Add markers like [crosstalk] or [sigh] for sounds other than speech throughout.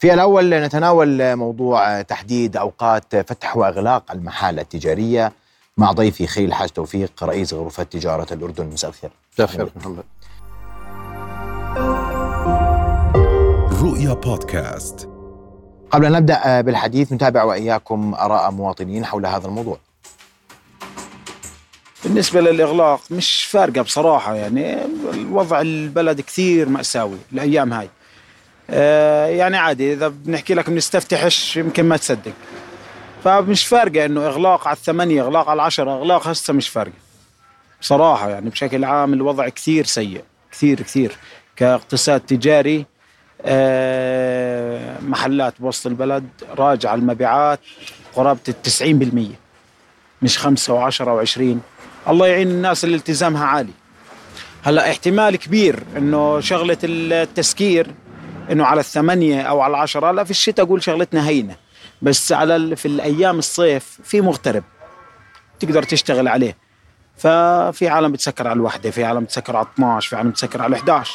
في الأول نتناول موضوع تحديد أوقات فتح وإغلاق المحال التجارية مع ضيفي خليل حاج توفيق رئيس غرفة تجارة الأردن. مساء الخير. مساء محمد رؤيا بودكاست. قبل أن نبدأ بالحديث نتابع وإياكم آراء مواطنين حول هذا الموضوع. بالنسبة للإغلاق مش فارقة بصراحة يعني. الوضع البلد كثير مأساوي الأيام هاي. يعني عادي إذا بنحكي لك بنستفتحش يمكن ما تصدق. فمش فارقة إنه إغلاق على الثمانية إغلاق على العشرة إغلاق هسه مش فارقة. بصراحة يعني بشكل عام الوضع كثير سيء كثير كثير. كاقتصاد تجاري آه محلات بوسط البلد راجع المبيعات قرابة التسعين بالمية مش خمسة وعشرة وعشرين. الله يعين الناس اللي التزامها عالي. هلأ احتمال كبير إنه شغلة التسكير إنه على الثمانية أو على العشره لا في الشتاء أقول شغلتنا هينة. بس على في الأيام الصيف في مغترب تقدر تشتغل عليه. ففي عالم بتسكر على الوحدة في عالم بتسكر على 12 في عالم بتسكر على 11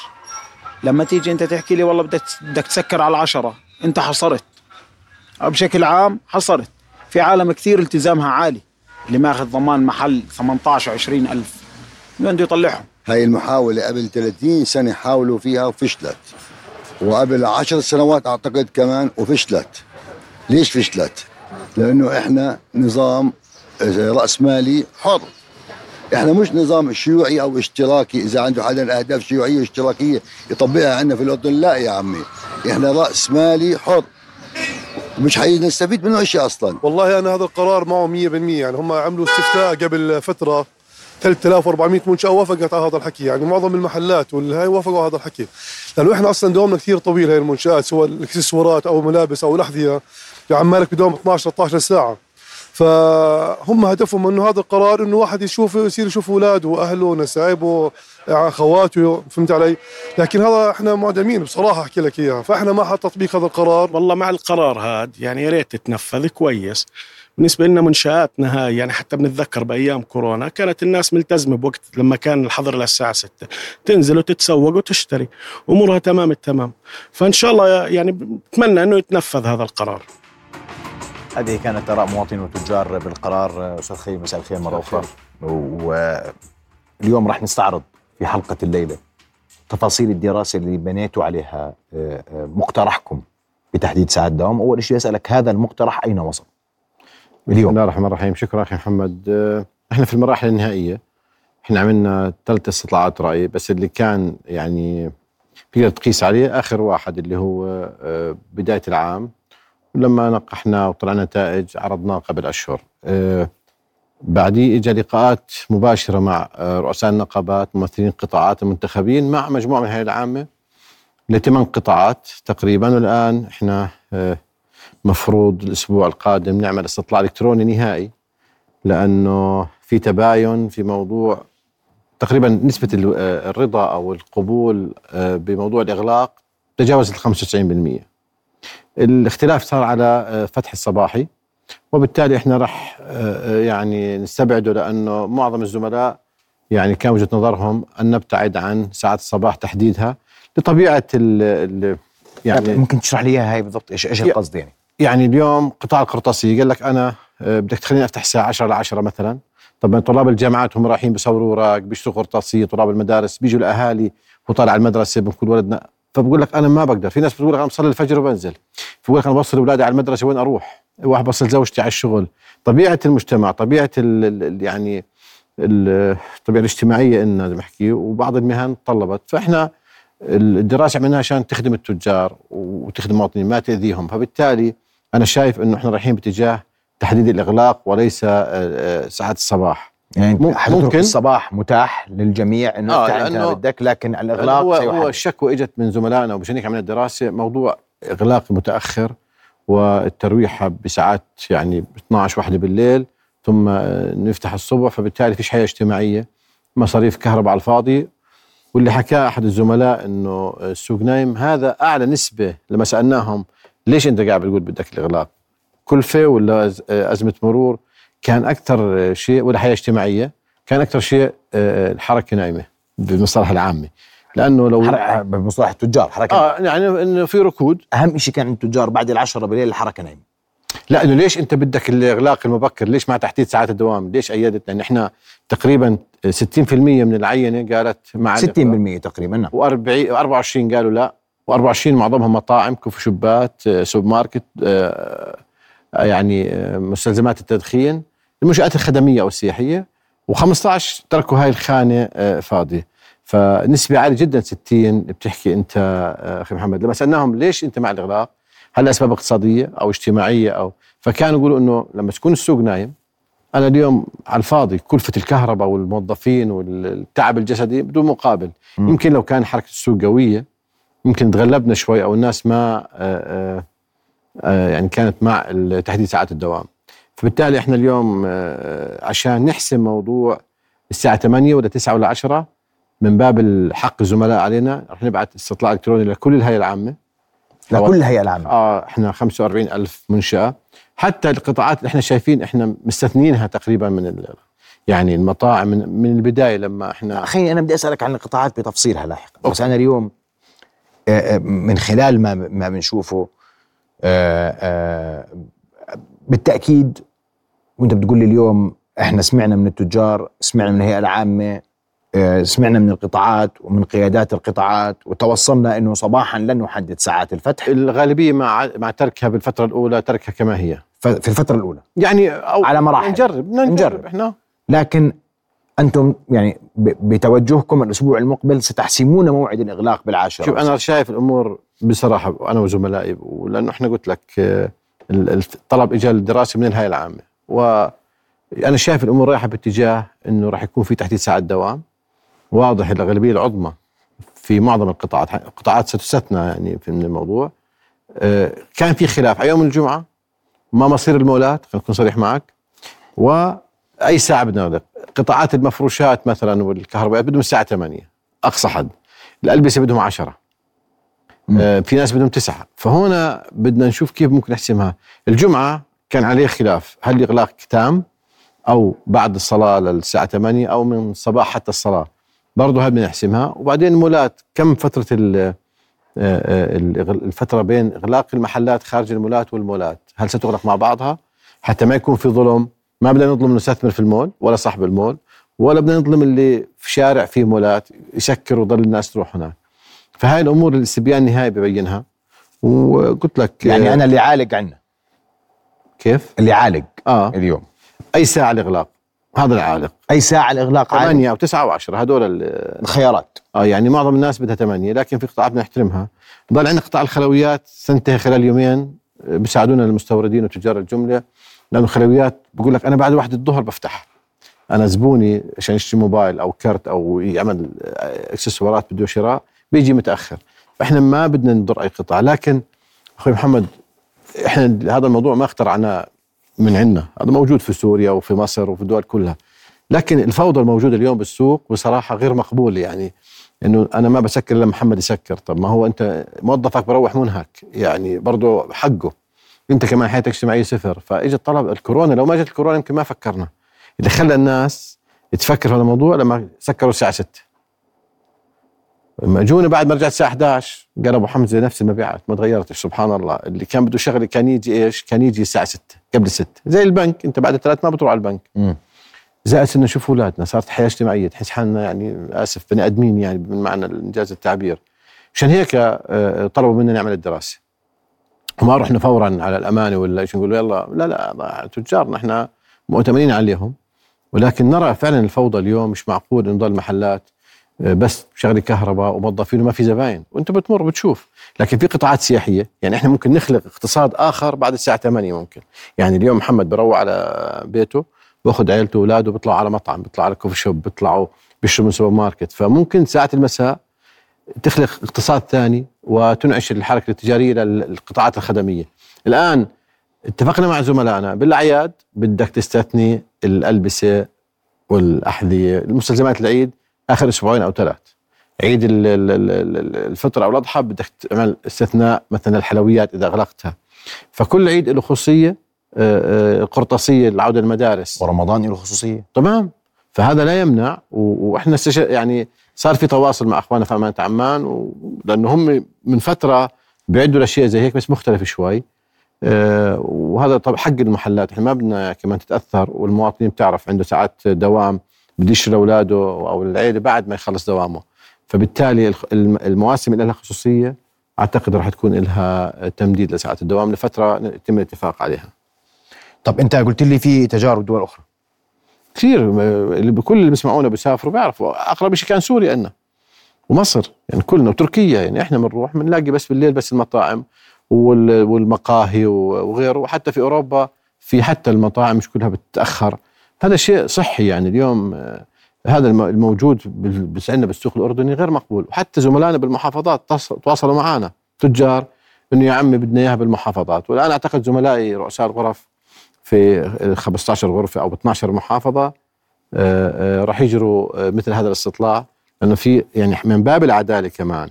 لما تيجي أنت تحكي لي والله بدك بدك تسكر على العشره أنت حصرت. بشكل عام حصرت. في عالم كثير التزامها عالي. اللي ماخذ ضمان محل 18 و 20 ألف. من بده يطلعهم؟ هاي المحاولة قبل 30 سنة حاولوا فيها وفشلت. وقبل 10 سنوات أعتقد كمان وفشلت. ليش فشلت؟ لأنه إحنا نظام رأس مالي حر. إحنا مش نظام شيوعي أو اشتراكي. إذا عنده حدا اهداف شيوعية واشتراكية يطبقها عندنا في الأردن لا يا عمي. إحنا رأس مالي حر. مش حنستفيد منه شيء أصلا. والله أنا هذا القرار معه 100% يعني هم عملوا استفتاء قبل فترة. 3400 منشاه وافقت على هذا الحكي. يعني معظم المحلات والهاي وافقوا على هذا الحكي. لأنه إحنا أصلا دوامنا كثير طويل هاي المنشآت سواء الإكسسوارات أو الملابس أو الأحذية. يعني مالك بدوم 12 13 ساعة. فهم هدفهم أنه هذا القرار أنه واحد يشوف يصير يشوف أولاده وأهله نسايبه اخواته فهمت علي؟ لكن هذا إحنا معدمين بصراحة أحكي لك إياها فإحنا مع تطبيق هذا القرار. والله مع القرار هذا يعني يا ريت تتنفذ كويس. بالنسبة لنا منشآتنا هاي يعني حتى بنتذكر بأيام كورونا كانت الناس ملتزمة بوقت لما كان الحظر للساعة 6 تنزل وتتسوق وتشتري أمورها تمام التمام. فإن شاء الله يعني بتمنى أنه يتنفذ هذا القرار. هذه كانت آراء مواطنين وتجار بالقرار أستاذ خير مساء الخير مرة أخرى. واليوم راح نستعرض في حلقة الليلة تفاصيل الدراسة اللي بنيتوا عليها آه، آه، مقترحكم بتحديد ساعات دوام. أول شيء أسألك هذا المقترح أين وصل؟ اليوم. بسم الله الرحمن الرحيم. شكرا أخي محمد. آه، إحنا في المراحل النهائية. إحنا عملنا ثلاث استطلاعات رأي بس اللي كان يعني تقدر تقيس عليه آخر واحد اللي هو بداية العام. ولما نقحنا وطلعنا نتائج عرضناه قبل أشهر. بعديه اجى لقاءات مباشرة مع آه، رؤساء النقابات ممثلين قطاعات المنتخبين مع مجموعة من الهيئه العامة لثمان قطاعات تقريبا. والآن إحنا آه، مفروض الأسبوع القادم نعمل استطلاع إلكتروني نهائي لأنه في تباين في موضوع تقريبا نسبة آه، الرضا أو القبول بموضوع الإغلاق تجاوزت ال 95% الاختلاف صار على فتح الصباحي وبالتالي إحنا راح آه، يعني نستبعده لأنه معظم الزملاء يعني كان وجهة نظرهم أن نبتعد عن ساعات الصباح تحديدها لطبيعة ال يعني ممكن تشرح لي إياها هي بالضبط إيش إيش القصد يعني؟ يعني اليوم قطاع القرطاسيه قال لك أنا آه، بدك تخليني أفتح الساعة 10 ل 10 مثلا طبعا طلاب الجامعات هم رايحين بيصوروا أوراق بيشتروا قرطاسية طلاب المدارس بيجوا الأهالي وطالع المدرسة بنقول ولدنا فبقول لك أنا ما بقدر. في ناس بتقول لك أنا بصلي الفجر وبنزل. بقول لك أنا بوصل اولادي على المدرسة وين أروح؟ واحد بصل زوجتي على الشغل. طبيعة المجتمع طبيعة ال ال يعني الطبيعة الاجتماعية إن بحكي وبعض المهن طلبت فإحنا الدراسة عملناها عشان تخدم التجار وتخدم المواطنين ما تأذيهم. فبالتالي أنا شايف إنه إحنا رايحين باتجاه تحديد الإغلاق وليس ساعات الصباح. يعني ممكن. الصباح متاح للجميع إنه آه انت بدك لكن الإغلاق هو, هو الشكوى اجت من زملائنا وبشريك عملنا الدراسة موضوع إغلاق متأخر والترويحة بساعات يعني 12 واحدة بالليل ثم نفتح الصبح فبالتالي فيش حياة اجتماعية مصاريف كهرباء على الفاضي. واللي حكاه أحد الزملاء أنه السوق نايم هذا أعلى نسبة لما سألناهم ليش أنت قاعد بتقول بدك الإغلاق؟ كلفة ولا أزمة مرور؟ كان أكثر شيء ولا حياة اجتماعية كان أكثر شيء الحركة نايمة بالمصطلح العامي. لأنه لو بمصطلح التجار حركة آه يعني إنه في ركود. أهم شيء كان التجار بعد العشرة بالليل الحركة نايمة. لا إنه ليش أنت بدك الإغلاق المبكر؟ ليش مع تحديد ساعات الدوام؟ ليش أيدت؟ لأن إحنا تقريبا 60% من العينة قالت مع 60% تقريبا نعم. و40 24 قالوا لا. و24 معظمهم مطاعم كوفي شوبات آه، سوبر ماركت آه، آه، يعني آه، مستلزمات التدخين. المنشآت الخدمية أو السياحية و15 تركوا هاي الخانة آه، فاضية فنسبة عالية جدا 60 بتحكي أنت آه، أخي محمد. لما سألناهم ليش أنت مع الإغلاق هل أسباب اقتصادية أو اجتماعية أو فكانوا يقولوا أنه لما تكون السوق نايم أنا اليوم على الفاضي كلفة الكهرباء والموظفين والتعب الجسدي بدون مقابل. مم. يمكن لو كان حركة السوق قوية يمكن تغلبنا شوي أو الناس ما آه، آه، آه، يعني كانت مع تحديد ساعات الدوام. فبالتالي إحنا اليوم آه، عشان نحسم موضوع الساعة 8 ولا 9 ولا 10 من باب حق الزملاء علينا رح نبعث استطلاع إلكتروني لكل الهيئة العامة. لكل الهيئة العامة. آه إحنا 45 ألف منشأة. حتى القطاعات اللي إحنا شايفين إحنا مستثنينها تقريبا من ال- يعني المطاعم من, من البداية لما إحنا أخي أنا بدي أسألك عن القطاعات بتفصيلها لاحقا. بس أنا اليوم آه، آه، من خلال ما ما بنشوفه آه، آه، بالتأكيد وأنت بتقول لي اليوم إحنا سمعنا من التجار سمعنا من الهيئة العامة آه، سمعنا من القطاعات ومن قيادات القطاعات وتوصلنا إنه صباحا لن نحدد ساعات الفتح. الغالبية مع مع تركها بالفترة الأولى تركها كما هي. في الفترة الأولى. يعني أو على مراحل. نجرب نجرب. إحنا. لكن أنتم يعني بتوجهكم الأسبوع المقبل ستحسمون موعد الإغلاق بالعاشرة. شوف أنا شايف الأمور بصراحة أنا وزملائي ولأنه إحنا قلت لك آه، الطلب اجى الدراسه من الهيئة العامة. وأنا شايف الأمور رايحة باتجاه إنه راح يكون في تحديد ساعات دوام. واضح الأغلبية العظمى في معظم القطاعات القطاعات ستستثنى يعني في من الموضوع. آه، كان في خلاف. على يوم الجمعة ما مصير المولات خلينا نكون صريح معك. واي ساعة بدنا نغلق؟ قطاعات المفروشات مثلا والكهربائيات بدهم الساعة 8 أقصى حد. الألبسة بدهم 10 آه في ناس بدهم تسعة. فهنا بدنا نشوف كيف ممكن نحسمها. الجمعة كان عليه خلاف. هل إغلاق تام أو بعد الصلاة للساعة 8 أو من الصباح حتى الصلاة؟ برضه هاي بدنا نحسمها. وبعدين المولات كم فترة ال- آه، آه، الفترة بين إغلاق المحلات خارج المولات والمولات؟ هل ستغلق مع بعضها؟ حتى ما يكون في ظلم. ما بدنا نظلم المستثمر في المول ولا صاحب المول ولا بدنا نظلم اللي في شارع فيه مولات يسكر وضل الناس تروح هناك. فهاي الأمور الاستبيان النهائي ببينها. وقلت لك يعني آه، أنا اللي عالق عنا كيف؟ اللي عالق آه. اليوم. أي ساعة الإغلاق؟ هذا العالق. أي ساعة الإغلاق عالق 8 أو 9 أو 10 هدول ال- الخيارات. آه يعني معظم الناس بدها 8 لكن في قطاعات نحترمها. ضل عندنا قطاع الخلويات تنتهي خلال يومين آه، بيساعدونا المستوردين وتجار الجملة. لأنه الخلويات بقول لك أنا بعد واحد الظهر بفتح. أنا زبوني عشان يشتري موبايل أو كرت أو يعمل آه، إكسسوارات بده شراء. بيجي متأخر. فاحنا ما بدنا نضر أي قطاع لكن أخوي محمد إحنا هذا الموضوع ما اخترعناه من عندنا. هذا موجود في سوريا وفي مصر وفي الدول كلها. لكن الفوضى الموجودة اليوم بالسوق بصراحة غير مقبول يعني إنه أنا ما بسكر إلا محمد يسكر. طب ما هو أنت موظفك بروح منهك يعني برضه حقه. أنت كمان حياتك الاجتماعيه صفر. فاجى الطلب الكورونا لو ما جت الكورونا يمكن ما فكرنا. اللي خلى الناس تفكر في هذا الموضوع لما سكروا الساعة 6 لما اجونا بعد ما رجعت الساعة 11 قال أبو حمزة نفس المبيعات ما تغيرتش سبحان الله. اللي كان بده شغلة كان يجي إيش؟ كان يجي الساعة 6 قبل 6 زي البنك أنت بعد الثلاث ما بتروح على البنك. زائد إنه نشوف أولادنا صارت حياة اجتماعية تحس حالنا يعني آسف بني أدمين يعني من معنى إنجاز التعبير. عشان هيك آه، طلبوا منا نعمل الدراسة. وما رحنا فورا على الأمانة ولا إيش نقول يلا لا لا تجار نحن مؤتمنين عليهم. ولكن نرى فعلا الفوضى اليوم مش معقول إنه ضل محلات. آه، بس شغله كهرباء وموظفين وما في زباين. وانت بتمر بتشوف. لكن في قطاعات سياحية يعني إحنا ممكن نخلق اقتصاد آخر بعد الساعة 8 ممكن. يعني اليوم محمد بروح على بيته باخذ عيلته وأولاده بيطلعوا على مطعم بيطلعوا على كوفي شوب بيطلعوا بيشربوا من سوبر ماركت فممكن ساعه المساء تخلق اقتصاد ثاني وتنعش الحركة التجارية للقطاعات الخدمية. الآن اتفقنا مع زملائنا بالأعياد بدك تستثني الألبسة والأحذية المستلزمات العيد آخر أسبوعين أو ثلاث. عيد ال- ال- ال- ال- الفطر أو الأضحى بدك تعمل استثناء مثلا الحلويات إذا اغلقتها فكل عيد له خصوصية آه، آه، قرطاسية لعودة المدارس. ورمضان له خصوصية. تمام. فهذا لا يمنع وإحنا. يعني صار في تواصل مع أخواننا في أمانة عمان و... لأنه هم من فترة بيعدوا الاشياء زي هيك بس مختلف شوي. أه وهذا طبعا حق المحلات. إحنا ما بدنا كمان تتأثر والمواطنين بتعرف عنده ساعات دوام. بده لأولاده أو العيله بعد ما يخلص دوامه. فبالتالي المواسم اللي لها خصوصية أعتقد راح تكون لها تمديد لساعات الدوام لفترة يتم الاتفاق عليها. طب أنت قلت لي في تجارب دول أخرى. كثير اللي بكل اللي بيسمعونا بيسافروا بيعرفوا. أقرب شيء كان سوريا عندنا ومصر. يعني كلنا وتركيا يعني إحنا بنروح بنلاقي بس بالليل بس المطاعم والمقاهي وغيره. وحتى في أوروبا في حتى المطاعم مش كلها بتتأخر. هذا شيء صحي يعني اليوم آه، هذا الموجود بس عندنا بالسوق الأردني غير مقبول. وحتى زملائنا بالمحافظات تواصلوا معنا تجار إنه يا عمي بدنا إياها بالمحافظات. والآن أعتقد زملائي رؤساء الغرف في 15 غرفة أو 12 محافظة آه، آه، راح يجروا مثل هذا الاستطلاع. لأنه في يعني من باب العدالة كمان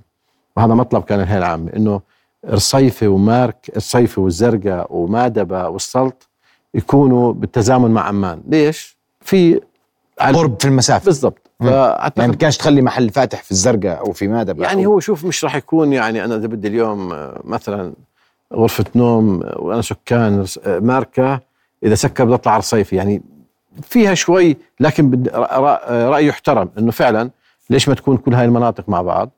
وهذا مطلب كان الهيئه العامه إنه الصيفة ومارك الصيفة والزرقاء ومادبة والسلط يكونوا بالتزامن مع عمان. ليش؟ في قرب في المسافة. بالضبط. يعني ما كانش تخلي محل فاتح في الزرقاء أو في مادبه يعني هو شوف مش راح يكون يعني أنا إذا بدي اليوم مثلا غرفة نوم وأنا سكان ماركة إذا سكر بدي أطلع على الصيفي يعني فيها شوي لكن رأي يحترم إنه فعلا ليش ما تكون كل هاي المناطق مع بعض؟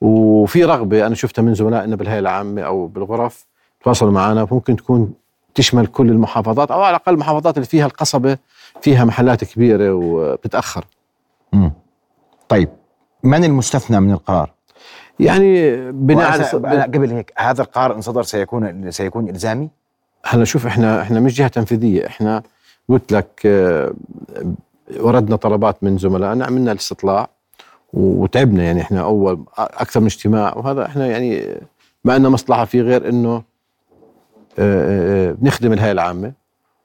وفي رغبة أنا شفتها من زملائنا بالهيئة العامة أو بالغرف تواصلوا معنا. ممكن تكون تشمل كل المحافظات أو على الأقل المحافظات اللي فيها القصبة فيها محلات كبيرة وبتتاخر. امم طيب من المستثنى من القرار؟ يعني بناء على قبل هيك هذا القرار ان صدر سيكون سيكون إلزامي؟ هلا شوف إحنا إحنا مش جهة تنفيذية إحنا قلت لك آه، وردنا طلبات من زملائنا عملنا الاستطلاع وتعبنا يعني إحنا أول أكثر من اجتماع وهذا إحنا يعني ما عندنا مصلحة فيه غير إنه آه، آه، نخدم الهيئة العامة.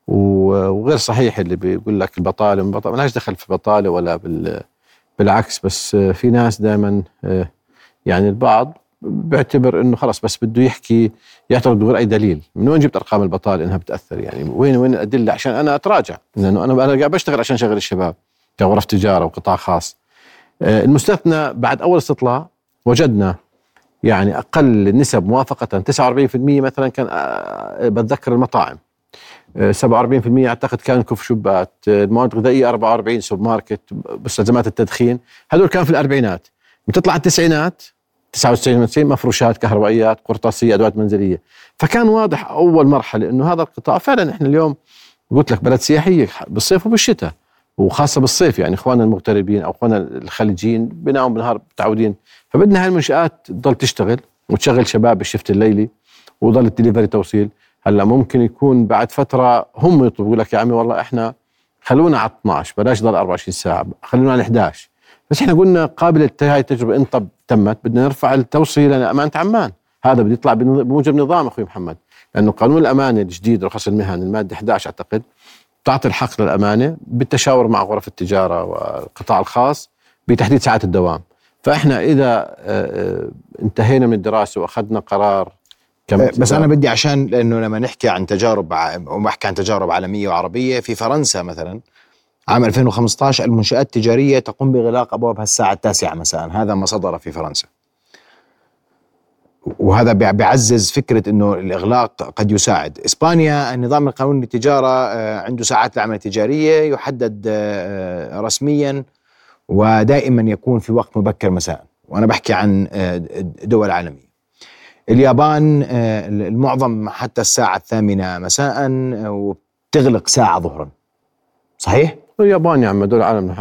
وغير صحيح اللي بيقول لك البطالة ما لهاش دخل في بطالة ولا بالعكس بس في ناس دائما يعني البعض بيعتبر إنه خلص بس بده يحكي يعترض بغير أي دليل، من وين جبت أرقام البطالة إنها بتأثر؟ يعني وين وين الأدلة؟ عشان أنا أتراجع. لأنه أنا قاعد بشتغل عشان شغل الشباب كغرف تجارة وقطاع خاص. آه، المستثنى بعد أول استطلاع وجدنا يعني أقل نسب موافقة 49% مثلا كان آه، بتذكر المطاعم. 47% آه، أعتقد كان كوفي شوبات المواد الغذائية 44 سوبر ماركت مستلزمات التدخين. هذول كانوا في الأربعينات. بتطلع التسعينات 99 مفروشات كهربائيات قرطاسية أدوات منزلية. فكان واضح أول مرحلة إنه هذا القطاع فعلا إحنا اليوم قلت لك بلد سياحية بالصيف وبالشتاء. وخاصة بالصيف يعني إخواننا المغتربين أو إخواننا الخليجيين بناهم بالنهار متعودين. فبدنا هاي المنشات تضل تشتغل وتشغل شباب بالشفت الليلي وضل الدليفري توصيل. هلأ ممكن يكون بعد فترة هم يطلبوا لك يا عمي والله إحنا خلونا على 12 بلاش ضل 24 ساعة خلونا على 11 بس إحنا قلنا قابل هاي التجربة إن طب تمت بدنا نرفع التوصيله لامانه عمان. هذا بده يطلع بموجب نظام أخوي محمد. لأنه قانون الأمانة الجديد رخص المهن المادة 11 أعتقد. تعطي الحق للأمانة بالتشاور مع غرف التجارة والقطاع الخاص بتحديد ساعات الدوام. فإحنا إذا آه، آه، انتهينا من الدراسة وأخذنا قرار كم بس أنا بدي عشان لأنه لما نحكي عن تجارب وبحكي عن تجارب عالمية وعربية في فرنسا مثلا عام 2015 المنشآت التجارية تقوم بإغلاق أبوابها الساعة التاسعة مساء. هذا ما صدر في فرنسا. وهذا بيعزز فكرة أنه الإغلاق قد يساعد. إسبانيا النظام القانوني للتجارة آه، عنده ساعات العمل التجارية يحدد آه، رسميا ودائما يكون في وقت مبكر مساء. وأنا بحكي عن آه، دول عالمية. اليابان المعظم حتى الساعة الثامنة مساء وبتغلق ساعة ظهرا. صحيح؟ اليابان يا عم هذول عالم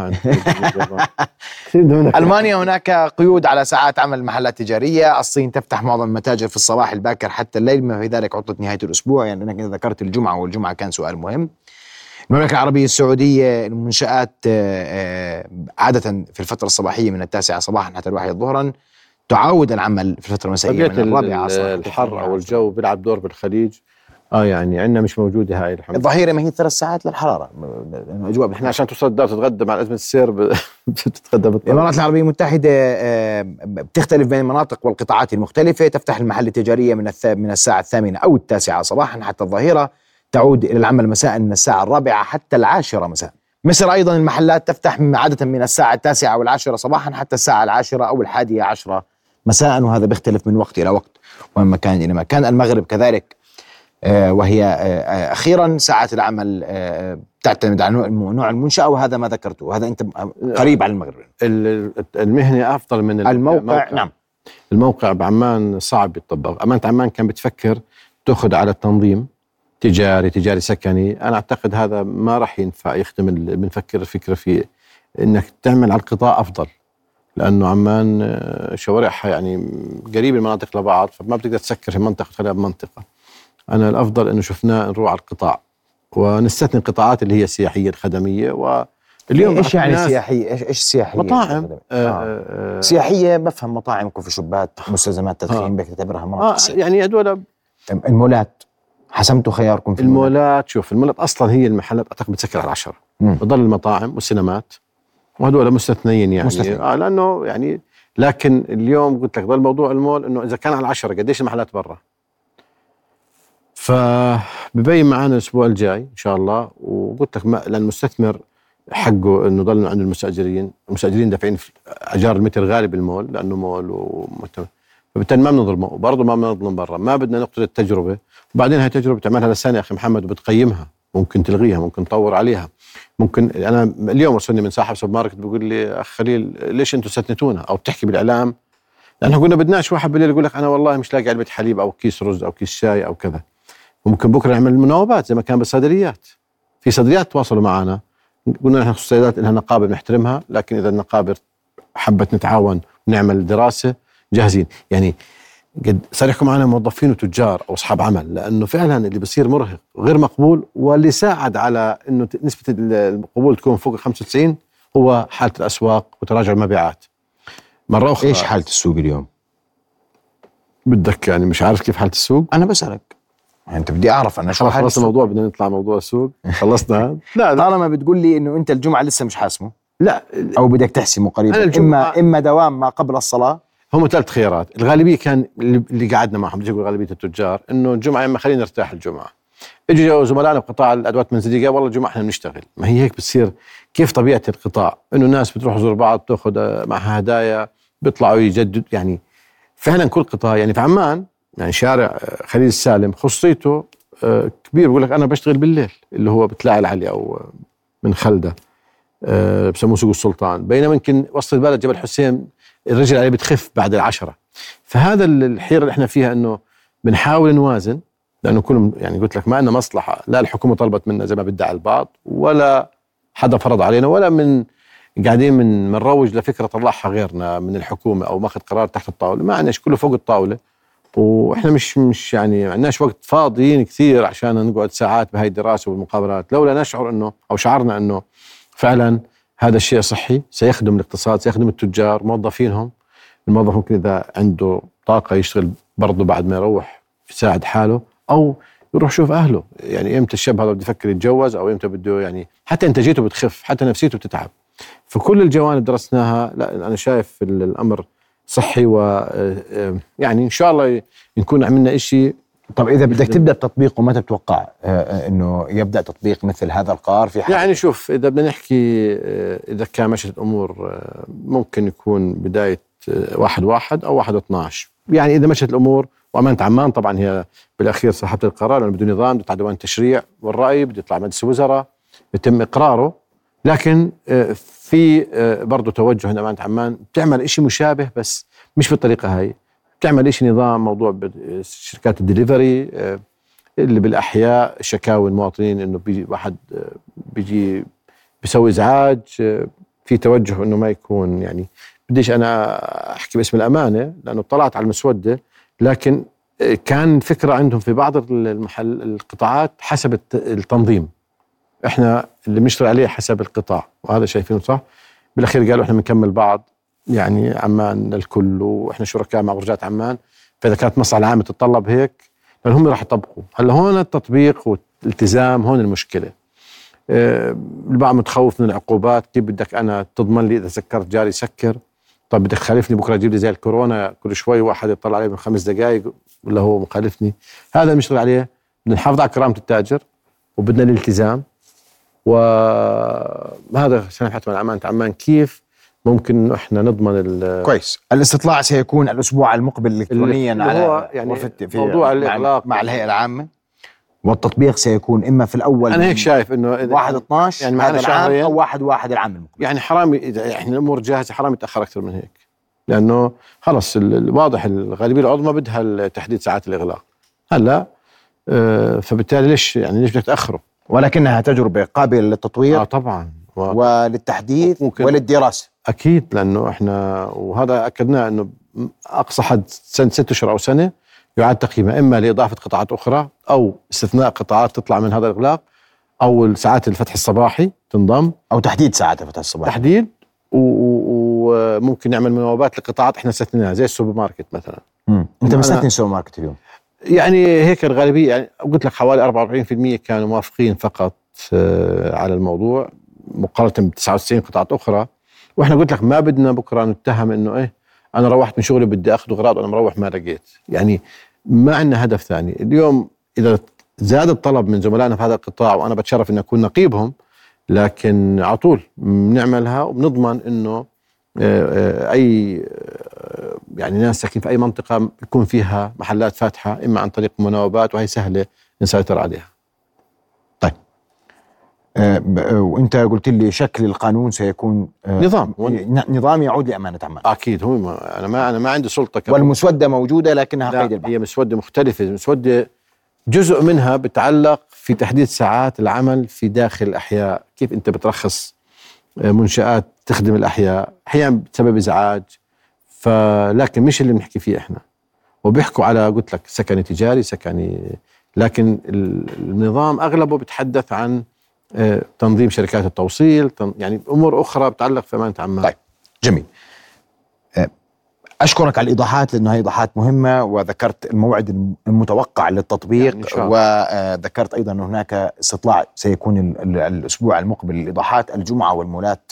ألمانيا هناك قيود على ساعات عمل المحلات التجاريه، الصين تفتح معظم المتاجر في الصباح الباكر حتى الليل بما في ذلك عطلة نهاية الأسبوع. يعني أنك ذكرت الجمعة والجمعة كان سؤال مهم. المملكة العربية السعودية المنشآت آه، آه، عادة في الفترة الصباحية من التاسعة صباحا حتى الواحده ظهرا تعود العمل في الفترة المسائية من الرابعة الحر أو الجو بيلعب دور بالخليج. آه يعني عندنا مش موجودة هاي الحمد الظهيره ما هي ثلاث ساعات للحرارة. اجواء إحنا عشان توصل الدار تتغدى مع ازمه السير [laughs] بتتغدى الإمارات العربية المتحده آه، بتختلف بين المناطق والقطاعات المختلفة. تفتح المحل التجارية من من الساعة الثامنة أو التاسعة صباحا حتى الظهيرة. تعود إلى العمل مساء من الساعة الرابعة حتى العاشرة مساء. مصر أيضا المحلات تفتح عادة من الساعة التاسعة أو العاشرة صباحا حتى الساعة العاشرة أو الحادية عشرة مساء. وهذا بيختلف من وقت إلى وقت ومن مكان إلى مكان. المغرب كذلك وهي آه، أخيرا ساعات العمل تعتمد على نوع المنشأة وهذا ما ذكرته. وهذا أنت قريب على المغرب. المهنة أفضل من الموقع, الموقع. نعم. الموقع بعمان صعب يتطبق امانه عمان كان بتفكر تأخذ على التنظيم تجاري تجاري سكني. أنا أعتقد هذا ما راح ينفع يخدم بنفكر الفكرة في إنك تعمل على القطاع أفضل. لأنه عمان آه، شوارعها يعني قريب المناطق لبعض فما بتقدر تسكر في منطقة وتخليها بمنطقة. أنا الأفضل إنه شفناه نروح على القطاع. ونستثني القطاعات اللي هي السياحية الخدمية واليوم إيش يعني سياحية؟ إيش إيش سياحية مطاعم. آه آه. آه سياحية بفهم مطاعم كوفي شوبات مستلزمات تدخين آه تعتبرها مناطق آه يعني هذول المولات حسمتوا خياركم في المولات؟ شوف المولات أصلا هي المحلات أعتقد بتسكر على العشرة. بضل المطاعم والسينمات وهدول مستثنيين يعني. مستثنين. آه لأنه يعني لكن اليوم قلت لك ضل موضوع المول إنه إذا كان على العشرة قديش المحلات برا؟ فببين معانا الأسبوع الجاي إن شاء الله وقلت لك لأن المستثمر حقه إنه ضل عند المستأجرين، المستأجرين دافعين أجار المتر غالي بالمول لأنه مول ومت... فبالتالي ما بنظلمه وبرضه ما بنظلم برا ما بدنا نقتل التجربة. وبعدين هاي تجربه تعملها لسنه أخي محمد وبتقيمها ممكن تلغيها ممكن تطور عليها. ممكن أنا اليوم وصلني من صاحب سوبر ماركت بيقول لي أخ خليل ليش أنتم استثنيتونا أو بتحكي بالإعلام. لأنه قلنا بدناش واحد بالليل يقول لك أنا والله مش لاقي علبة حليب أو كيس رز أو كيس شاي أو كذا. وممكن بكرة نعمل مناوبات زي ما كان بالصيدليات. في صيدليات تواصلوا معنا. قلنا نحن الصيدليات لها نقابة بنحترمها لكن إذا النقابة حبت نتعاون ونعمل دراسة جاهزين. يعني قد صار يحكوا معنا موظفين وتجار أو أصحاب عمل لأنه فعلا اللي بصير مرهق غير مقبول واللي ساعد على إنه نسبة القبول تكون فوق 95 هو حالة الأسواق وتراجع المبيعات. مرة أخرى إيش حالة السوق اليوم؟ بدك يعني مش عارف كيف حالة السوق؟ أنا بسألك. انت بدي اعرف أنا شو خلصنا الموضوع بدنا نطلع موضوع السوق. خلصنا [laughs] لا, طالما بتقول لي إنه أنت الجمعة لسه مش حاسمه. لا. أو بدك تحسمه قريبا. إما إما دوام ما قبل الصلاة. هم ثلاث خيارات. الغالبية كان اللي قعدنا معهم بدي أقول غالبية التجار إنه الجمعة إما خلينا نرتاح الجمعة. إجوا زملائنا بقطاع الأدوات المنزليه والله الجمعة إحنا بنشتغل. ما هي هيك بتصير. كيف طبيعة القطاع؟ إنه الناس بتروح تزور بعض بتاخذ معها هدايا بيطلعوا يجدد يعني فعلا كل قطاع يعني في عمان يعني شارع خليل السالم خصيته آه، كبير بقول لك أنا بشتغل بالليل اللي هو بتلاعي العلي أو من خلده آه، بسموه سوق السلطان. بينما يمكن وسط البلد جبل حسين الرجل عليه بتخف بعد العشرة. فهذا الحيرة اللي إحنا فيها إنه بنحاول نوازن لأنه كل يعني قلت لك ما عندنا مصلحة. لا الحكومة طلبت منا زي ما بيدعي البعض ولا حدا فرض علينا ولا من قاعدين من بنروج لفكرة طلعها غيرنا من الحكومة أو ماخذ قرار تحت الطاولة. ما عندناش كله فوق الطاولة. وإحنا مش مش يعني ما عندناش وقت فاضيين كثير عشان نقعد ساعات بهاي الدراسة والمقابلات. لولا نشعر إنه أو شعرنا إنه فعلا هذا الشيء صحي سيخدم الاقتصاد سيخدم التجار موظفينهم. الموظف ممكن إذا عنده طاقة يشتغل برضه بعد ما يروح يساعد حاله أو يروح يشوف أهله. يعني إمتى الشاب هذا بده يفكر يتجوز أو إمتى بده يعني حتى إنتاجيته بتخف حتى نفسيته بتتعب. فكل الجوانب درسناها. لا أنا شايف الأمر صحي و آه، آه، يعني إن شاء الله نكون عملنا شيء طب إذا بدك تبدأ تطبيقه متى تتوقع آه، إنه يبدأ تطبيق مثل هذا القرار في حال يعني شوف إذا بدنا نحكي إذا كان مشت الأمور ممكن يكون بداية واحد واحد أو واحد 12 يعني إذا مشت الأمور وأمانة عمان طبعا هي بالأخير صاحبة القرار لأنه بده نظام بده ديوان التشريع والرأي بده يطلع مجلس الوزراء يتم إقراره. لكن في آه، برضه توجه عند امانه عمان بتعمل شيء مشابه بس مش بالطريقة هاي. بتعمل شيء نظام موضوع شركات الدليفري آه، اللي بالأحياء شكاوي المواطنين إنه بيجي واحد بيجي بيسوي إزعاج في توجه إنه ما يكون يعني. بديش أنا أحكي باسم الأمانة لأنه اطلعت على المسودة لكن كان فكرة عندهم في بعض المحل القطاعات حسب التنظيم. إحنا اللي بنشتغل عليه حسب القطاع وهذا شايفينه صح؟ بالأخير قالوا إحنا بنكمل بعض يعني عمان الكل وإحنا شركاء مع برجات عمان فإذا كانت مصلحه العامه تتطلب هيك لأن هم راح يطبقوا. هلأ هون التطبيق والالتزام هون المشكلة. أه البعض متخوف من العقوبات كيف بدك أنا تضمن لي إذا سكرت جاري سكر؟ طب بدك تخالفني بكرة تجيب لي زي الكورونا كل شوي واحد يطلع علي من خمس دقائق ولا هو مخالفني؟ هذا بنشتغل عليه. بدنا نحافظ على كرامة التاجر وبدنا الالتزام. وهذا سنبحث مع أمانة عمان كيف ممكن انه إحنا نضمن كويس. الاستطلاع سيكون الأسبوع المقبل الكترونيا على يعني في موضوع الإغلاق. مع الهيئة العامة. والتطبيق سيكون إما في الأول أنا هيك شايف إنه 1 12 يعني معنا شهرين أو 1 1 العام المقبل. يعني حرام إذا إحنا الأمور جاهزة حرام يتأخر أكثر من هيك. لأنه خلص الواضح الغالبية العظمى بدها تحديد ساعات الإغلاق. هلأ آه فبالتالي ليش يعني ليش بدك تأخره؟ ولكنها تجربة قابلة للتطوير آه طبعا. و... وللتحديث وللدراسة. أكيد لأنه إحنا وهذا أكدناه إنه أقصى حد سنة ست أشهر أو سنة يعاد تقييمها إما لإضافة قطاعات أخرى أو استثناء قطاعات تطلع من هذا الإغلاق أو ساعات الفتح الصباحي تنضم. أو تحديد ساعات الفتح الصباحي. تحديد. وممكن نعمل مناوبات لقطاعات إحنا استثنيناها زي السوبر ماركت مثلا. مم. أنت مستثني السوبر ماركت اليوم؟ يعني هيك الغالبية يعني قلت لك حوالي 44% كانوا موافقين فقط آه، على الموضوع مقارنة ب 99 قطاعات أخرى. وإحنا قلت لك ما بدنا بكرة نتهم إنه إيه أنا روحت من شغلي بدي أخذ اغراض وأنا مروح ما لقيت. يعني ما عندنا هدف ثاني. اليوم إذا زاد الطلب من زملائنا في هذا القطاع وأنا بتشرف إني أكون نقيبهم لكن على طول بنعملها وبنضمن إنه آه، آه، أي يعني ناس ساكنين في أي منطقة يكون فيها محلات فاتحة إما عن طريق مناوبات وهي سهلة نسيطر عليها. آه، آه، وأنت قلت لي شكل القانون سيكون آه، نظام. نظام يعود لأمانة عمان أكيد. هو ما أنا ما أنا ما عندي سلطة كمان والمسودة موجودة لكنها قيد البحث هي مسودة مختلفة. المسوده جزء منها بتعلق في تحديد ساعات العمل في داخل الأحياء. كيف أنت بترخص منشآت تخدم الأحياء؟ أحيانا بسبب إزعاج فلكن مش اللي بنحكي فيه إحنا. وبيحكوا على قلت لك سكني تجاري سكني لكن النظام أغلبه بيتحدث عن آه، تنظيم شركات التوصيل يعني أمور أخرى بتعلق في امانه عمان طيب جميل. آه، أشكرك على الإيضاحات لأنه هي إيضاحات مهمة وذكرت الموعد المتوقع للتطبيق يعني وذكرت أيضا ان هناك استطلاع سيكون الأسبوع المقبل للإيضاحات الجمعة والمولات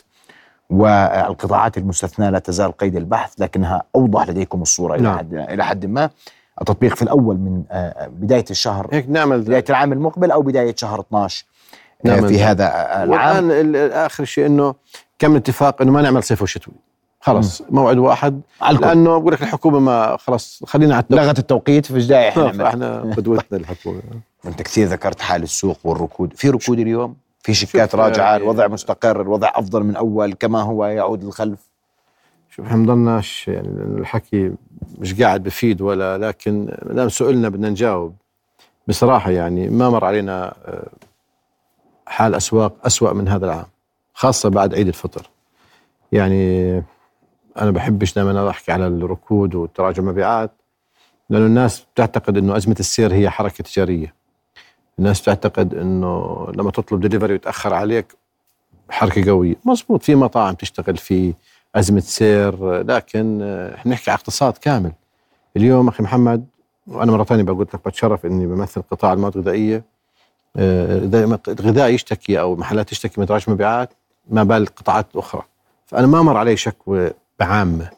والقطاعات المستثناة لا تزال قيد البحث لكنها أوضح لديكم الصورة نعم. إلى حد إلى حد ما. التطبيق في الأول من آه، بداية الشهر هيك نعمل بداية العام المقبل أو بداية شهر 12 نعم في هذا العام. والآن اخر شيء إنه كم اتفاق إنه ما نعمل صيف وشتوي. خلص موعد واحد. لأنه بقول لك الحكومة ما خلص خلينا على التوقيت. لغت التوقيت فايش داعي إحنا إحنا قدوتنا الحكومة. [laughs] انت كثير ذكرت حال السوق والركود. في ركود اليوم؟ في شيكات راجعة يعني الوضع مستقر الوضع أفضل من أول كما هو يعود للخلف شوف إحنا بنضلناش يعني الحكي مش قاعد بفيد ولا لكن ما دام سئلنا بدنا نجاوب. بصراحة يعني ما مر علينا آه، حال أسواق أسوأ من هذا العام خاصة بعد عيد الفطر. يعني أنا بحبش دائما أحكي على الركود وتراجع المبيعات لأنه الناس بتعتقد أنه أزمة السير هي حركة تجارية. الناس بتعتقد أنه لما تطلب دليفري ويتأخر عليك حركة قوية. مزبوط في مطاعم تشتغل في أزمة سير لكن إحنا نحكي على اقتصاد كامل. اليوم أخي محمد وأنا مرة ثانية بقول لك بتشرف إني بمثل قطاع المواد الغذائية. الغذاء يشتكي أو محلات تشتكي من تراجع مبيعات ما بال القطاعات الاخرى فأنا ما مر علي شكوى بعامة.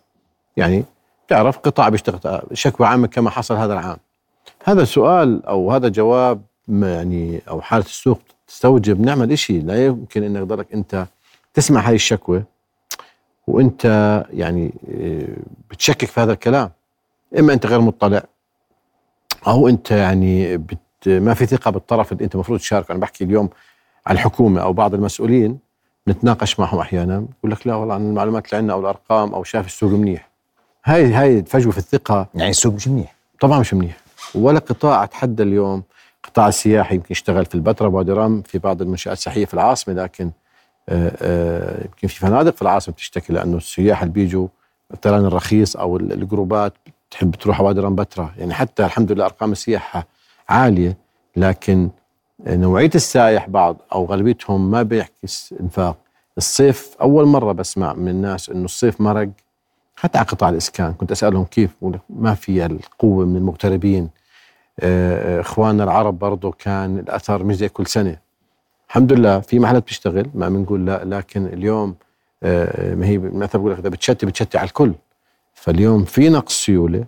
يعني تعرف قطاع بيشتغل شكوى عامة كما حصل هذا العام. هذا سؤال أو هذا جواب يعني أو حالة السوق تستوجب نعمل شيء لا يمكن أن يقدرك أنت تسمع هاي الشكوى وأنت يعني آه، بتشكك في هذا الكلام. إما أنت غير مطلع أو أنت يعني بت ما في ثقة بالطرف اللي أنت المفروض تشارك أنا بحكي اليوم على الحكومة أو بعض المسؤولين نتناقش معهم أحيانا. يقول لك لا والله عن المعلومات اللي عندنا أو الأرقام أو شاف السوق منيح. هاي هاي فجوه في الثقة. يعني السوق مش منيح. طبعا مش منيح. ولا قطاع أتحدى اليوم قطاع السياحي يمكن يشتغل في البتراء وادي رم في بعض المنشآت السياحية في العاصمة لكن آه، آه، يمكن في فنادق في العاصمة بتشتكي لأنه السياح اللي بيجوا الطيران الرخيص أو الجروبات تحب تروح وادي رم بتراء يعني حتى الحمد لله أرقام السياحة عالية لكن نوعية السايح بعض أو غالبيتهم ما بيعكس إنفاق. الصيف أول مرة بسمع من الناس إنه الصيف مرق. حتى على قطاع الإسكان كنت أسألهم كيف ما في القوة من المغتربين آه، اخواننا العرب برضه كان الاثر مش زي كل سنة. الحمد لله في محلات بتشتغل ما بنقول لا لكن اليوم آه، ما هي مثلا بقول لك إذا بتشتي بتشتي على الكل. فاليوم في نقص سيولة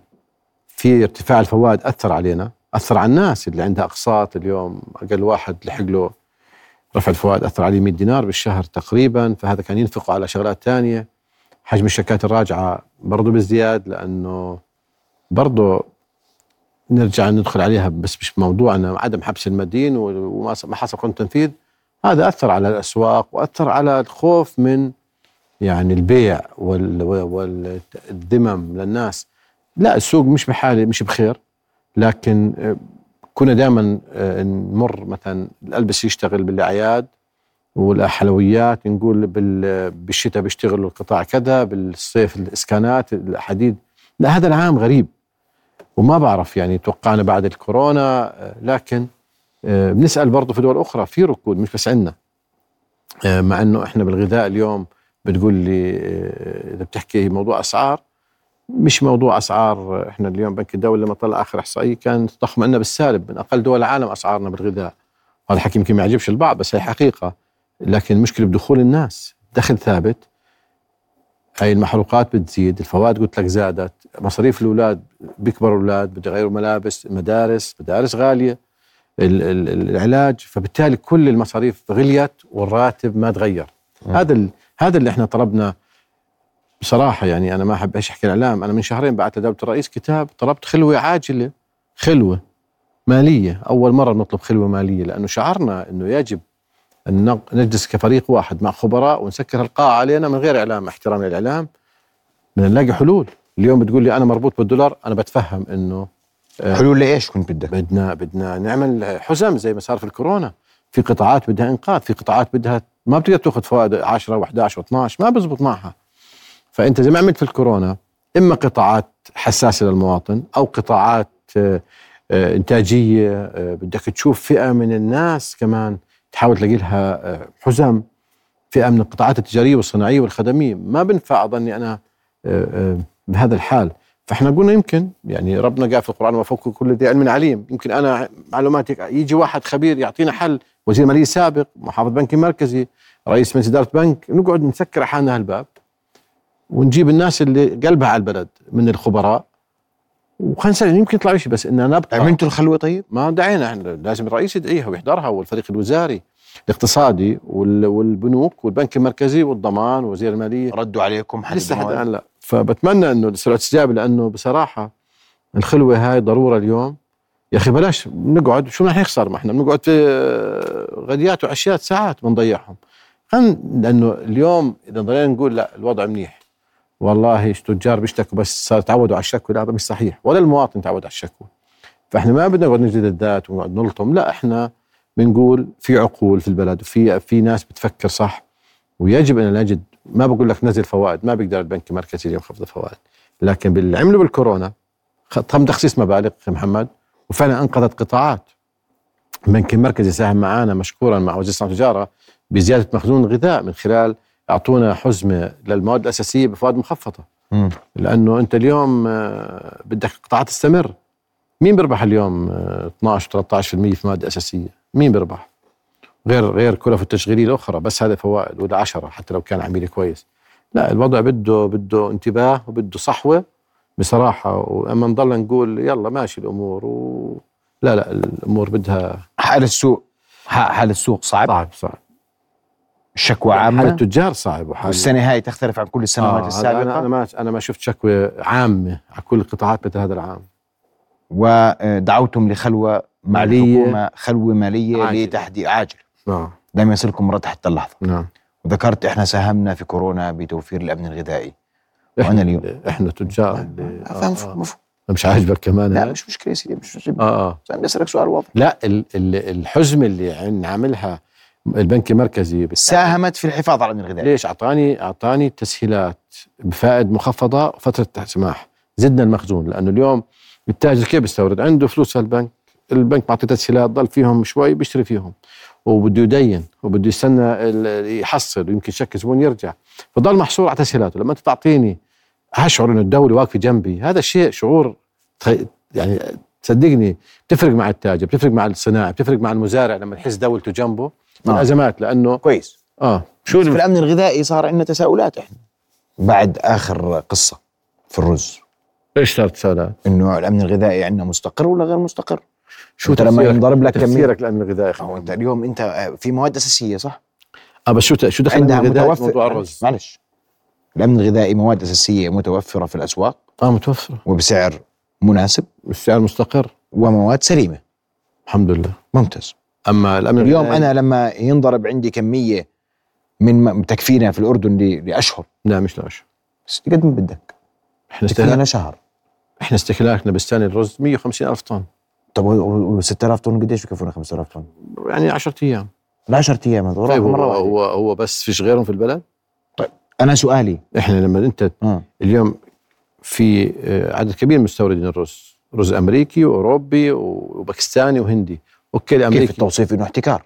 في ارتفاع الفوائد أثر علينا أثر على الناس اللي عندها أقساط. اليوم أقل واحد لحق له رفع الفوائد أثر عليه 100 دينار بالشهر تقريبا فهذا كان ينفقه على شغلات ثانية حجم الشيكات الراجعة برضه بازدياد لأنه برضه نرجع ندخل عليها بس مش موضوعنا عدم حبس المدين وما حصل قانون تنفيذ. هذا أثر على الأسواق وأثر على الخوف من يعني البيع والذمم للناس. لا السوق مش بحاله مش بخير لكن آه، كنا دائما آه، نمر مثلا الالبس يشتغل بالأعياد والحلويات نقول بالشتاء بيشتغلوا القطاع كذا بالصيف الإسكانات الحديد. لا هذا العام غريب. وما بعرف يعني توقعنا بعد الكورونا آه، لكن بنسأل برضه في دول أخرى في ركود مش بس عندنا. مع إنه إحنا بالغذاء اليوم بتقول لي إذا بتحكي موضوع أسعار مش موضوع أسعار إحنا اليوم بنك الدولي لما طلع آخر إحصائية كان التضخم عندنا بالسالب من أقل دول العالم أسعارنا بالغذاء. هذا الحكي يمكن ما يعجبش البعض بس هي حقيقة. لكن المشكلة بدخول الناس. دخل ثابت هاي المحروقات بتزيد الفوائد قلت لك زادت مصاريف الأولاد بيكبروا الأولاد بده يغيروا ملابس مدارس مدارس غالية العلاج فبالتالي كل المصاريف غليت والراتب ما تغير. هذا هذا اللي إحنا طلبنا بصراحة يعني أنا ما أحب إيش أحكي الإعلام أنا من شهرين بعت لدولة الرئيس كتاب طلبت خلوة عاجلة خلوة مالية أول مرة نطلب خلوة مالية لأنه شعرنا أنه يجب أن نجلس كفريق واحد مع خبراء ونسكر القاعة علينا من غير إعلام احترام للإعلام بدنا نلاقي حلول. اليوم بتقول لي أنا مربوط بالدولار أنا بتفهم أنه آه، حلول لإيش كنت بدك؟ بدنا بدنا نعمل حزم زي ما صار في الكورونا. في قطاعات بدها إنقاذ في قطاعات بدها ما بتقدر تأخذ فوائد 10 و11 و12 ما بزبط معها. فأنت زي ما عملت في الكورونا إما قطاعات حساسة للمواطن أو قطاعات آه، آه، إنتاجية آه، بدك تشوف فئة من الناس كمان تحاول تلاقي لها حزم فئه من القطاعات التجارية والصناعية والخدمية. ما بنفع أظني أنا بهذا الحال. فإحنا قلنا يمكن يعني ربنا قال في القرآن وفوق كل ذي علم عليم. يمكن أنا معلوماتي يجي واحد خبير يعطينا حل وزير ماليه سابق محافظ بنك مركزي رئيس مجلس إدارة بنك نقعد نسكر حالنا هالباب ونجيب الناس اللي قلبها على البلد من الخبراء وخلينا يمكن يطلع شيء بس اننا نبقى عملتوا الخلوة طيب؟ ما دعينا لازم الرئيس يدعيها ويحضرها والفريق الوزاري الاقتصادي والبنوك والبنك المركزي والضمان وزير المالية. ردوا عليكم حد لسه حتى الآن لا. فبتمنى إنه سرعه استجابه لأنه بصراحة الخلوة هاي ضرورة اليوم. يا أخي بلاش نقعد. شو رح نخسر ما إحنا بنقعد في غديات وعشيات ساعات بنضيعهم. لأنه اليوم إذا ضلينا نقول لا الوضع منيح. والله التجار بيشتكوا بس صار تعودوا على الشكوى. لا هذا مش صحيح. ولا المواطن تعود على الشكوى. فإحنا ما بدنا نقعد نجلد الذات ونقعد نلطم. لا إحنا بنقول في عقول في البلد وفي في ناس بتفكر صح. ويجب أن نجد ما بقول لك نزل فوائد ما بيقدر البنك المركزي اليوم يخفض الفوائد لكن باللي عملوا بالكورونا تم تخصيص مبالغ أخي محمد وفعلا أنقذت قطاعات. البنك المركزي ساهم معنا مشكورا مع وزير والتجاره بزيادة مخزون الغذاء من خلال أعطونا حزمة للمواد الأساسية بفوائد مخفضة. لأنه أنت اليوم آه، بدك قطاعات تستمر. مين بيربح اليوم 12 آه، 13% في مواد أساسية؟ مين بيربح؟ غير غير كلف التشغيلية الأخرى بس هذا فوائد ولا 10 حتى لو كان عميل كويس. لا الوضع بده بده انتباه وبده صحوة بصراحة. وأما نضل نقول يلا ماشي الأمور و لا لا الأمور بدها حال السوق حال السوق صعب؟ صعب صعب. شكوى عامة. حال التجار صعب وحال والسنة هاي تختلف عن كل السنوات آه السابقة. أنا أنا ما أنا ما شفت شكوى عامة على كل القطاعات مثل هذا العام. ودعوتم لخلوة مالية. خلوة مالية عاجل. لتحديد عاجل. نعم. لم يصلكم مرض حتى اللحظة. نعم. وذكرت إحنا ساهمنا في كورونا بتوفير الأمن الغذائي. وأنا اليوم. إحنا تجار. اللي آه مفهوم. آه. مش عاجبك كمان لا مش مشكلة يا سيدي مش مشكلة. آه آه. سؤال واضح. لا الحزم اللي عاملها البنك المركزي ساهمت في الحفاظ على الامن الغذائي ليش؟ اعطاني أعطاني تسهيلات بفائد مخفضة وفترة سماح. زدنا المخزون لأنه اليوم التاجر كيف بيستورد؟ عنده فلوس في البنك. البنك معطي تسهيلات ضل فيهم شوي بيشتري فيهم. وبده يدين وبده يستنى يحصل ويمكن شك زبون يرجع. فضل محصور على تسهيلاته. لما أنت تعطيني اشعر إنه الدولة واقفة جنبي هذا الشيء شعور يعني صدقني بتفرق مع التاجر بتفرق مع الصناعي بتفرق مع المزارع لما يحس دولته جنبه. آه. الازمات لأنه كويس. آه. شو في الأمن الغذائي صار عندنا تساؤلات إحنا. بعد آخر قصة في الرز. إيش صارت تساؤلات؟ إنه الأمن الغذائي عندنا مستقر ولا غير مستقر؟ شو أنت لما ينضرب لك تفسيرك للأمن الغذائي هو أنت اليوم أنت آه، في مواد أساسية صح؟ آه بس شو شو دخل عندها متوفر موضوع الرز؟ معلش. الأمن الغذائي مواد أساسية متوفرة في الأسواق. آه متوفرة. وبسعر مناسب. السعر مستقر. ومواد سليمة. الحمد لله. ممتاز. أما الامن اليوم أنا لما ينضرب عندي كمية من م- تكفينا في الأردن لأشهر. لا مش لاش بس قد ما بدك. إحنا تكفينا استهلاك لشهر إحنا استهلاكنا بالسنه الرز 150 ألف طن. طب و 6000 طن قديش بكفونا 5000 طن؟ يعني 10 أيام. ل 10 أيام هذول. طيب هو مرة واحدة هو هو بس فيش غيرهم في البلد؟ أنا سؤالي. إحنا لما أنت آه. اليوم في آه، عدد كبير من مستوردين الرز. رز أمريكي وأوروبي وباكستاني وهندي. okay كيف الامريكي التوصيف إنه احتكار؟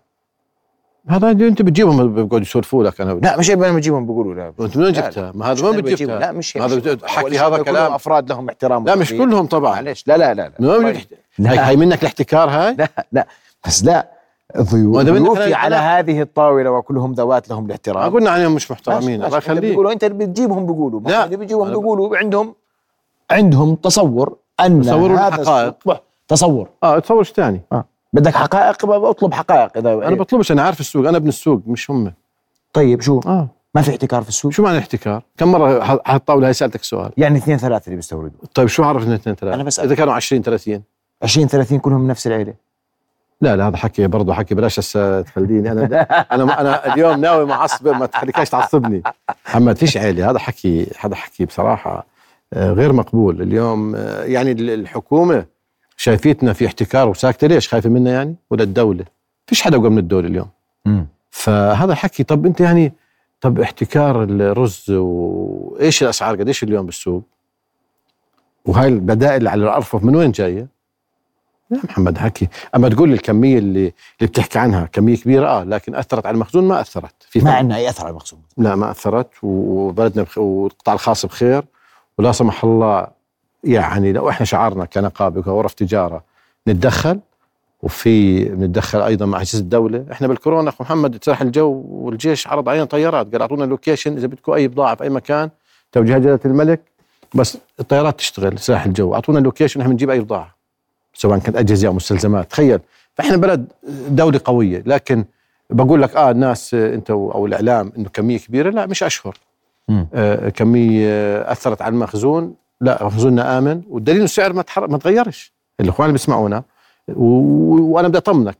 هذا أنت بتجيبهم بيقعدوا يسولفوا لك أنا لا مش أنا بجيبهم بيقولوا لا أنت من وين لا، جبتها؟ ما هذا وين بتجيبها؟ لا مش هذا حكي هذا كلام أفراد لهم احترام لا مش. كلهم طبعا معلش لا لا لا لا من وين طيب. لا. هاي منك الاحتكار هاي؟ لا لا بس لا ضيوف ضيوفي على هذه الطاولة وكلهم ذوات لهم ما الاحترام قلنا عنهم مش محترمين. الله يخليك بيقولوا أنت اللي بتجيبهم بيقولوا لا. اللي بيجيبهم بيقولوا عندهم عندهم تصور أن هذا الحقائق. تصور آه تصور إيش ثاني آه. بدك حقائق اطلب حقائق. إذا أنا بطلبش أنا عارف السوق أنا ابن السوق مش هم. طيب شو؟ آه. ما في احتكار في السوق؟ شو معنى احتكار؟ كم مرة على الطاوله هاي سألتك سؤال؟ يعني اثنين ثلاثة اللي بيستوردوا. طيب شو عرف إن اثنين ثلاثة؟ أنا بسأل. إذا كانوا 20 30 20 30 كلهم من نفس العيلة. لا لا هذا حكي برضه حكي بلاش هسه تخليني أنا أنا أنا اليوم ناوي معصب ما تخليكش تعصبني. محمد فيش عيلة. هذا حكي هذا حكي بصراحة آه، غير مقبول. اليوم آه، يعني ال- الحكومة شايفيتنا في احتكار وساكتة. ليش خايفة منا يعني؟ ولا الدولة. فيش حدا من الدولة اليوم. مم. فهذا حكي طب أنت يعني طب احتكار الرز وإيش الأسعار؟ قديش اليوم بالسوق؟ وهاي البدائل على الأرفف من وين جاية؟ لا محمد حكي. أما تقول لي الكمية اللي اللي بتحكي عنها كمية كبيرة آه لكن أثرت على المخزون؟ ما أثرت. في ما. عندنا أي أثر على المخزون. لا ما أثرت. وبلدنا. والقطاع الخاص بخير. ولا سمح الله يعني لو إحنا شعارنا كنقابة وكغرف تجاره نتدخل وفي بنتدخل أيضا مع اجهزه الدولة، إحنا بالكورونا أخو محمد سلاح الجو والجيش عرض علينا طيارات قال أعطونا ال location إذا بدكم أي بضاعة في أي مكان. توجيهات جلالة الملك بس الطيارات تشتغل سلاح الجو. أعطونا اللوكيشن إحنا بنجيب أي بضاعة سواء كانت أجهزة أو مستلزمات. تخيل فإحنا بلد دولة قوية لكن بقول لك آه الناس أنت أو الإعلام إنه كمية كبيرة لا مش أشهر. آه كمية أثرت على المخزون. لا مخزوننا آمن والدليل السعر ما. ما تغيرش. الإخوان اللي بيسمعونا وأنا بدي أطمنك.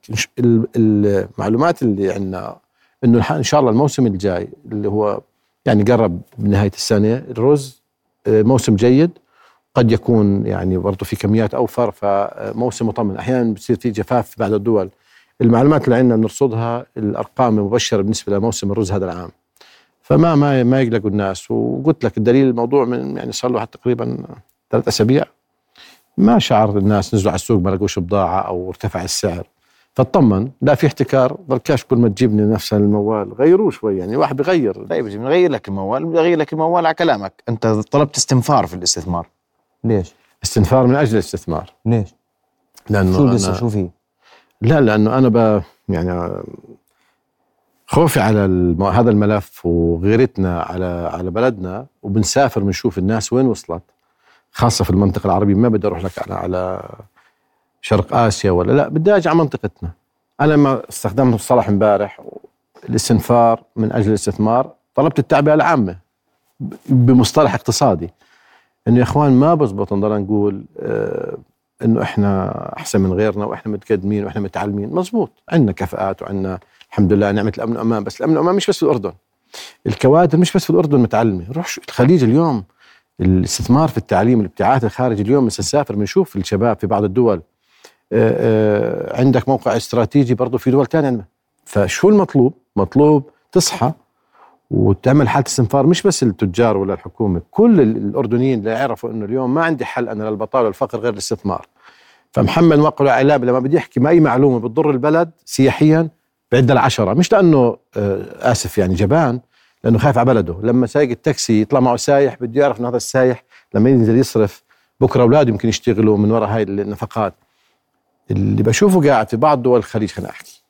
المعلومات اللي عندنا إنه إن شاء الله الموسم الجاي اللي هو يعني قرب بنهايه السنة الرز آه، موسم جيد. قد يكون يعني برضه في كميات أوفر فموسم مطمن. أحيانا بتصير في جفاف في بعض الدول. المعلومات اللي عندنا بنرصدها الأرقام المبشرة بالنسبة لموسم الرز هذا العام. فما ما ما يقلقوا الناس. وقلت لك الدليل الموضوع من يعني صار له تقريبا ثلاث أسابيع. ما شعر الناس نزلوا على السوق ما لقوش بضاعة أو ارتفع السعر. فاطمن لا في احتكار ضلكاش كل ما تجيبني نفس الموال. غيروه شوي يعني واحد بغير طيب إذا بنغير لك الموال بنغير لك الموال على كلامك. أنت طلبت استنفار في الاستثمار. ليش؟ استنفار من أجل الاستثمار. ليش؟ لأنه شو أنا لسه شو في؟ لا لأنه أنا ب يعني خوفي على الم... هذا الملف وغيرتنا على على بلدنا وبنسافر بنشوف الناس وين وصلت. خاصة في المنطقة العربية ما بدي أروح لك على على شرق آسيا ولا لا بدي أجي على منطقتنا. أنا لما استخدمت مصطلح امبارح الاستنفار من أجل الاستثمار طلبت التعبئة العامة ب- بمصطلح اقتصادي. إنه يا إخوان ما بزبط نضل نقول آه إنه إحنا أحسن من غيرنا وإحنا متقدمين وإحنا متعلمين. مزبوط. عندنا كفاءات وعندنا الحمد لله نعمة الأمن والأمان. بس الأمن والأمان مش بس في الأردن. الكوادر مش بس في الأردن متعلمة. روح الخليج اليوم الاستثمار في التعليم الابتعاث الخارجي اليوم بس نسافر بنشوف الشباب في بعض الدول. آه، آه، عندك موقع استراتيجي برضه في دول ثانية فشو المطلوب؟ مطلوب تصحى وتعمل حالة استنفار مش بس التجار ولا الحكومة كل ال- الأردنيين اللي يعرفوا إنه اليوم ما عندي حل أنا للبطالة والفقر غير الاستثمار. فمحمد موقع الاعلام لما بدي يحكي ما اي معلومة بتضر البلد سياحيا بعد العشرة مش لأنه آه، آسف يعني جبان لأنه خايف على بلده. لما سايق التاكسي يطلع معه سايح بده يعرف إنه هذا السايح لما ينزل يصرف بكرة أولاده يمكن يشتغلوا من وراء هاي النفقات. اللي بشوفه قاعد في بعض دول الخليج خليني أحكي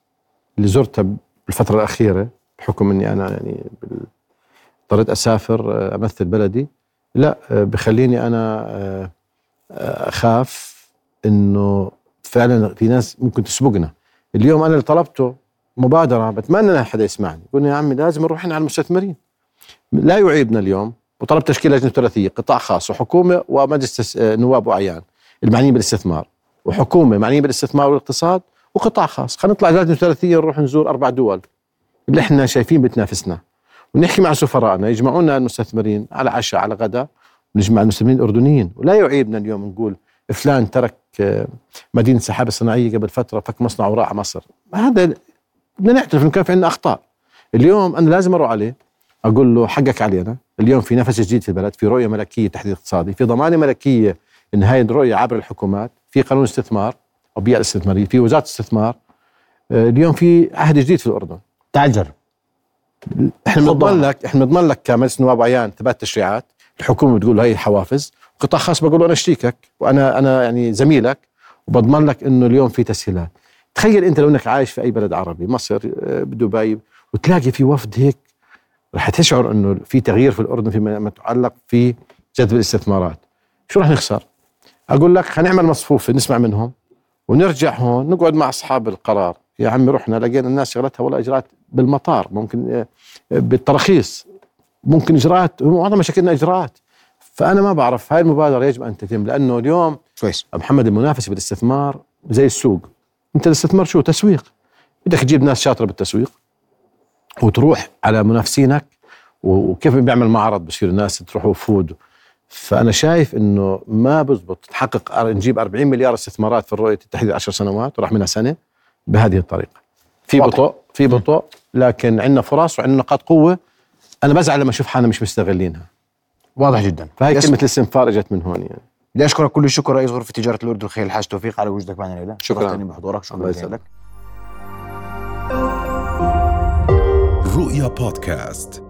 اللي زرتها بالفترة الأخيرة بحكم إني أنا يعني اضطريت أسافر آه، أمثل بلدي لا آه، بخليني أنا آه، أخاف إنه فعلا في ناس ممكن تسبقنا. اليوم أنا اللي طلبته مبادرة بتمنى إن حدا يسمعني. قلنا يا عمي لازم نروح على المستثمرين لا يعيبنا اليوم وطلب تشكيل لجنة ثلاثية قطاع خاص وحكومة ومجلس نواب واعيان المعنيين بالاستثمار وحكومة معنيين بالاستثمار والاقتصاد وقطاع خاص. خلينا نطلع لجنة ثلاثية نروح نزور أربع دول اللي إحنا شايفين بتنافسنا. ونحكي مع سفرائنا يجمعونا المستثمرين على عشاء على غداء ونجمع المستثمرين الأردنيين. ولا يعيبنا اليوم نقول فلان ترك مدينة السحابه الصناعية قبل فترة فك مصنع وراح مصر. هذا بدنا نعترف إنه كان في عندنا أخطاء. اليوم أنا لازم أروح عليه أقول له حقك علينا اليوم في نفس جديد في البلد في رؤية ملكية تحديد اقتصادي في ضمانة ملكية إن هاي الرؤية عبر الحكومات في قانون استثمار أو بيئه استثماريه في وزارة استثمار آه، اليوم في عهد جديد في الأردن. تعال جرب. إحنا بنضمن لك إحنا بنضمن لك كمجلس نواب عيان ثبات تشريعات الحكومة بتقول هي حوافز قطاع خاص بقول أنا شريكك وأنا أنا يعني زميلك وبضمن لك إنه اليوم في تسهيلات. تخيل انت لو انك عايش في اي بلد عربي مصر آه، بدبي وتلاقي في وفد هيك رح تشعر انه في تغيير في الأردن فيما يتعلق في جذب الاستثمارات. شو رح نخسر؟ أقول لك خلينا نعمل مصفوفة نسمع منهم ونرجع هون نقعد مع أصحاب القرار. يا عمي رحنا لقينا الناس شغلتها والله إجراءات بالمطار ممكن آه، بالتراخيص ممكن إجراءات معظم مشاكلنا إجراءات. فأنا ما بعرف هاي المبادرة يجب أن تتم لأنه اليوم كويس. محمد المنافسه بالاستثمار زي السوق. انت الاستثمار شو؟ تسويق. بدك تجيب ناس شاطرة بالتسويق وتروح على منافسينك وكيف بيعمل معرض؟ بصير الناس تروح وفود. فأنا شايف إنه ما بزبط. تحقق نجيب 40 مليار استثمارات في الرؤية التحديد 10 سنوات وراح منها سنة بهذه الطريقة. في بطء في بطء لكن عندنا فرص وعندنا نقاط قوة. أنا بزعل لما أشوف حالنا مش مستغلينها. واضح جدا. فهي كلمة الاستنفار إجت من هون يعني. بدي اشكرك كل الشكر رئيس غرفة تجارة الأردن خير الحاج توفيق على وجودك معنا الليلة شكرا. بحضورك شكرا. لك رؤيا بودكاست.